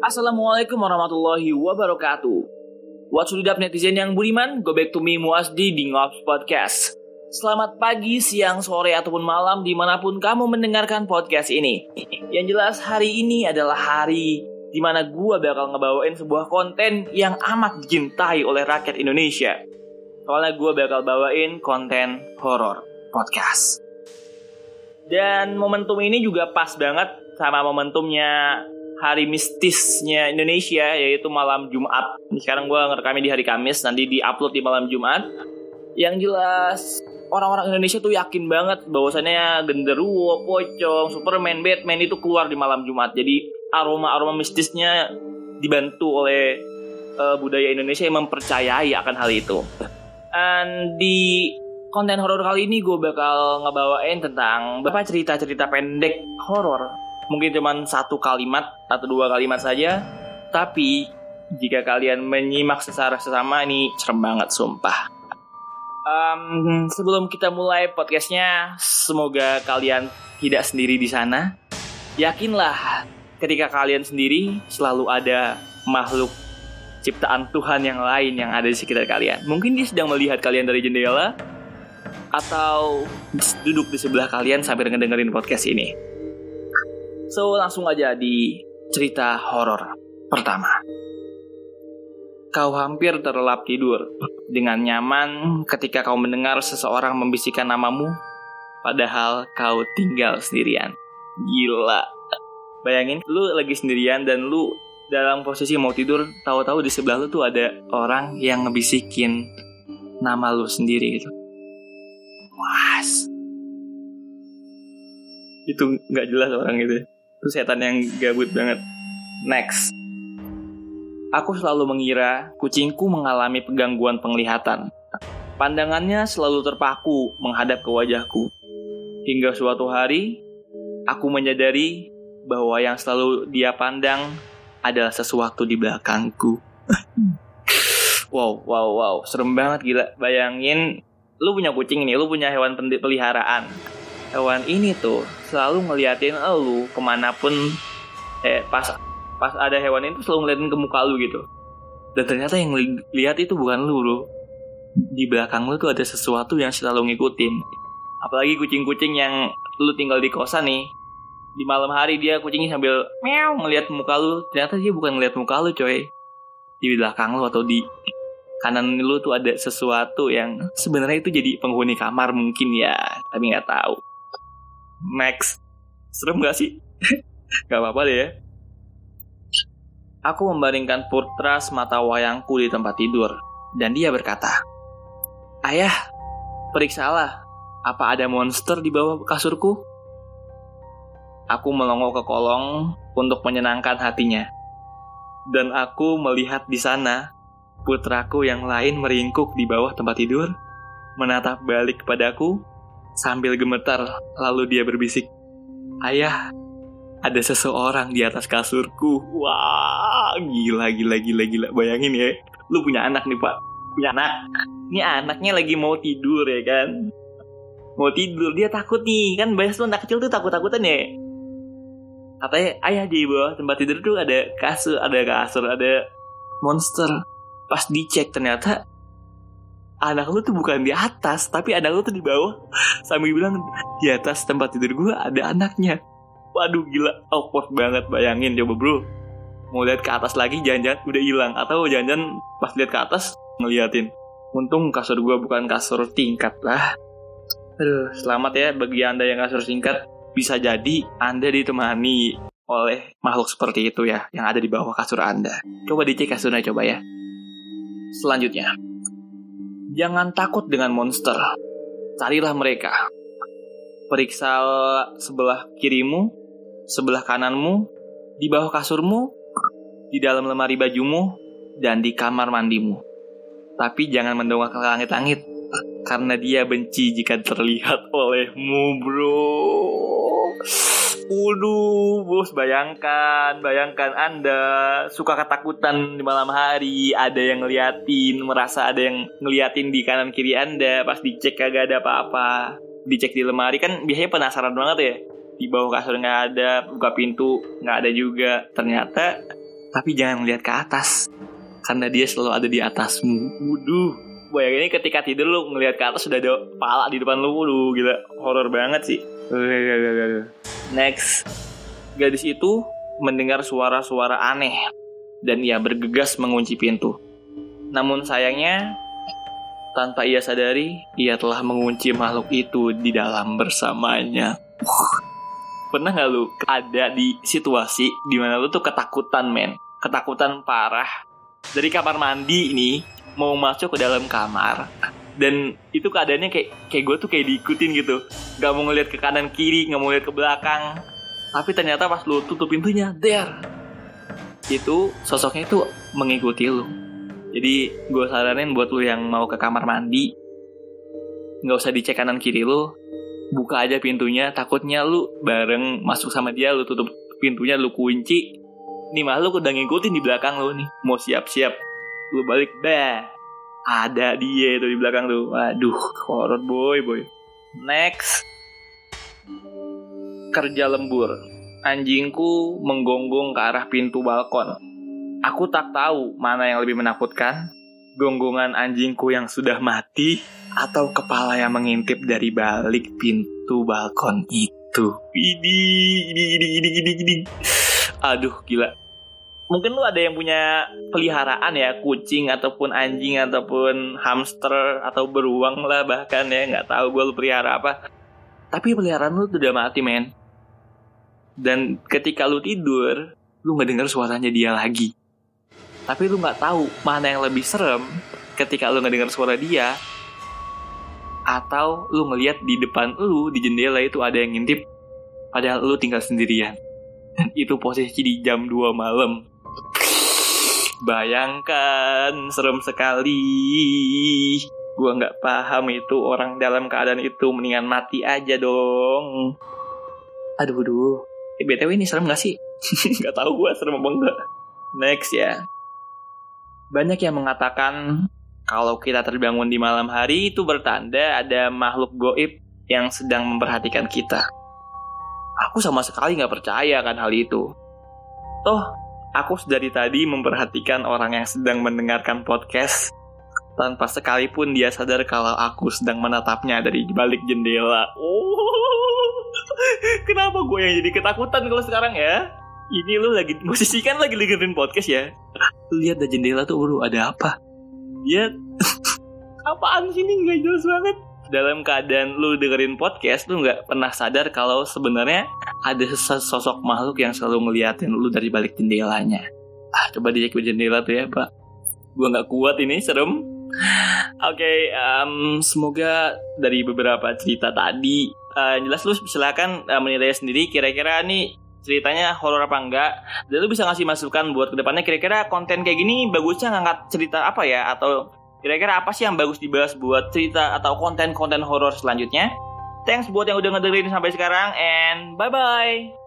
Assalamualaikum warahmatullahi wabarakatuh. What's up netizen yang budiman? Go back to me Muasdi di Ngops Podcast. Selamat pagi, siang, sore, ataupun malam di mana pun kamu mendengarkan podcast ini. Yang jelas hari ini adalah hari di mana gue bakal ngebawain sebuah konten yang amat dicintai oleh rakyat Indonesia. Soalnya gue bakal bawain konten horor podcast. Dan momentum ini juga pas banget sama momentumnya hari mistisnya Indonesia yaitu malam Jumat. Sekarang gue ngerekamnya di hari Kamis, nanti di-upload di malam Jumat. Yang jelas orang-orang Indonesia tuh yakin banget bahwasannya genderuwo, pocong, Superman, Batman itu keluar di malam Jumat. Jadi aroma-aroma mistisnya dibantu oleh uh, budaya Indonesia yang mempercayai akan hal itu. Dan di konten horor kali ini gue bakal ngebawain tentang beberapa cerita-cerita pendek horor. Mungkin cuma satu kalimat atau dua kalimat saja. Tapi jika kalian menyimak secara sesama ini serem banget sumpah. Um, sebelum kita mulai podcastnya semoga kalian tidak sendiri di sana. Yakinlah ketika kalian sendiri selalu ada makhluk ciptaan Tuhan yang lain yang ada di sekitar kalian. Mungkin dia sedang melihat kalian dari jendela atau duduk di sebelah kalian sambil ngedengerin podcast ini So langsung aja di cerita horor pertama. Kau hampir terlelap tidur dengan nyaman ketika kau mendengar seseorang membisikkan namamu, padahal kau tinggal sendirian. Gila. Bayangin lu lagi sendirian dan lu dalam posisi mau tidur, tahu-tahu di sebelah lu tuh ada orang yang ngebisikin nama lu sendiri gitu. Was. Itu nggak jelas orang itu. Itu setan yang gabut banget. Next. Aku selalu mengira kucingku mengalami penggangguan penglihatan. Pandangannya selalu terpaku menghadap ke wajahku. Hingga suatu hari, aku menyadari bahwa yang selalu dia pandang adalah sesuatu di belakangku. wow, wow, wow, serem banget gila. Bayangin, lu punya kucing nih, lu punya hewan peliharaan. Hewan ini tuh selalu ngeliatin lu ke mana pun eh pas pas ada hewan itu selalu ngeliatin ke muka lu gitu. Dan ternyata yang lihat itu bukan lu bro. Di belakang lu tuh ada sesuatu yang selalu ngikutin. Apalagi kucing-kucing yang lu tinggal di kosan nih di malam hari dia kucingnya sambil meow ngeliat muka lu ternyata dia bukan ngeliat muka lu coy. Di belakang lu atau di kanan lu tuh ada sesuatu yang sebenarnya itu jadi penghuni kamar mungkin ya tapi nggak tahu Max. Serem gak sih? gak apa-apa deh ya. Aku membaringkan putra semata wayangku di tempat tidur, dan dia berkata, Ayah, periksalah, apa ada monster di bawah kasurku? Aku melongo ke kolong untuk menyenangkan hatinya. Dan aku melihat di sana putraku yang lain meringkuk di bawah tempat tidur, menatap balik kepadaku Sambil gemetar, lalu dia berbisik, Ayah, ada seseorang di atas kasurku. Wah, gila, gila, gila, gila. Bayangin ya, lu punya anak nih pak. Punya anak. Ini anaknya lagi mau tidur ya kan. Mau tidur, dia takut nih. Kan biasa tuh anak kecil tuh takut-takutan ya. Katanya, ayah di bawah tempat tidur tuh ada kasur, ada kasur, ada monster. Pas dicek ternyata anak lu tuh bukan di atas tapi anak lu tuh di bawah. Sambil bilang di atas tempat tidur gue ada anaknya. Waduh gila. Awkward banget bayangin. Coba bro. Mau lihat ke atas lagi jangan-jangan udah hilang. Atau jangan-jangan pas lihat ke atas ngeliatin. Untung kasur gue bukan kasur tingkat lah. Aduh selamat ya bagi anda yang kasur tingkat bisa jadi anda ditemani oleh makhluk seperti itu ya yang ada di bawah kasur anda. Coba dicek kasurnya coba ya selanjutnya Jangan takut dengan monster. Carilah mereka. Periksa sebelah kirimu, sebelah kananmu, di bawah kasurmu, di dalam lemari bajumu, dan di kamar mandimu. Tapi jangan mendongak ke langit-langit, karena dia benci jika terlihat olehmu, bro. Waduh, bos bayangkan, bayangkan Anda suka ketakutan di malam hari, ada yang ngeliatin, merasa ada yang ngeliatin di kanan kiri Anda, pas dicek kagak ada apa-apa. dicek di lemari kan biasanya penasaran banget ya di bawah kasur nggak ada buka pintu nggak ada juga ternyata tapi jangan melihat ke atas karena dia selalu ada di atasmu waduh bayangin ini ketika tidur lu ngelihat ke atas sudah ada pala di depan lu waduh gila horor banget sih next gadis itu mendengar suara-suara aneh dan ia bergegas mengunci pintu namun sayangnya tanpa ia sadari, ia telah mengunci makhluk itu di dalam bersamanya. Pernah gak lu ada di situasi di mana lu tuh ketakutan men? Ketakutan parah. Dari kamar mandi ini mau masuk ke dalam kamar. Dan itu keadaannya kayak kayak gue tuh kayak diikutin gitu. Gak mau ngeliat ke kanan kiri, gak mau ngeliat ke belakang. Tapi ternyata pas lu tutup pintunya, there. Itu sosoknya itu mengikuti lu jadi gue saranin buat lu yang mau ke kamar mandi, nggak usah dicek kanan kiri lu, buka aja pintunya. Takutnya lu bareng masuk sama dia, lu tutup pintunya, lu kunci. Nih makhluk udah ngikutin di belakang lu nih, mau siap-siap. Lu balik, dah. Ada dia itu di belakang lu. Waduh, horror boy boy. Next. Kerja lembur. Anjingku menggonggong ke arah pintu balkon. Aku tak tahu mana yang lebih menakutkan, gonggongan anjingku yang sudah mati atau kepala yang mengintip dari balik pintu balkon itu. Ini, ini, ini, ini, ini. Aduh, gila. Mungkin lu ada yang punya peliharaan ya, kucing ataupun anjing ataupun hamster atau beruang lah bahkan ya, nggak tahu gue lu pelihara apa. Tapi peliharaan lu udah mati, men. Dan ketika lu tidur, lu nggak dengar suaranya dia lagi tapi lu nggak tahu mana yang lebih serem ketika lu ngedengar suara dia atau lu ngelihat di depan lu di jendela itu ada yang ngintip padahal lu tinggal sendirian dan itu posisi di jam 2 malam bayangkan serem sekali. Gua nggak paham itu orang dalam keadaan itu mendingan mati aja dong. Aduh aduh. Eh, btw ini serem gak sih? Nggak tahu gua serem apa enggak next ya. Banyak yang mengatakan kalau kita terbangun di malam hari itu bertanda ada makhluk goib yang sedang memperhatikan kita. Aku sama sekali nggak percaya kan hal itu. Toh, aku dari tadi memperhatikan orang yang sedang mendengarkan podcast tanpa sekalipun dia sadar kalau aku sedang menatapnya dari balik jendela. Oh, kenapa gue yang jadi ketakutan kalau sekarang ya? Ini lu lagi posisi kan lagi dengerin podcast ya? Lihat dari jendela tuh bro ada apa? Ya apaan sih ini? Nggak jelas banget dalam keadaan lu dengerin podcast lu nggak pernah sadar kalau sebenarnya ada sosok makhluk yang selalu ngeliatin lu dari balik jendelanya. Ah coba dicek di jendela tuh ya pak. Gua nggak kuat ini serem. Oke, okay, um, semoga dari beberapa cerita tadi, uh, jelas lu silakan uh, menilai sendiri kira-kira nih ceritanya horor apa enggak. Dan lu bisa ngasih masukan buat ke depannya kira-kira konten kayak gini bagusnya ngangkat cerita apa ya? Atau kira-kira apa sih yang bagus dibahas buat cerita atau konten-konten horor selanjutnya? Thanks buat yang udah ngedengerin sampai sekarang and bye bye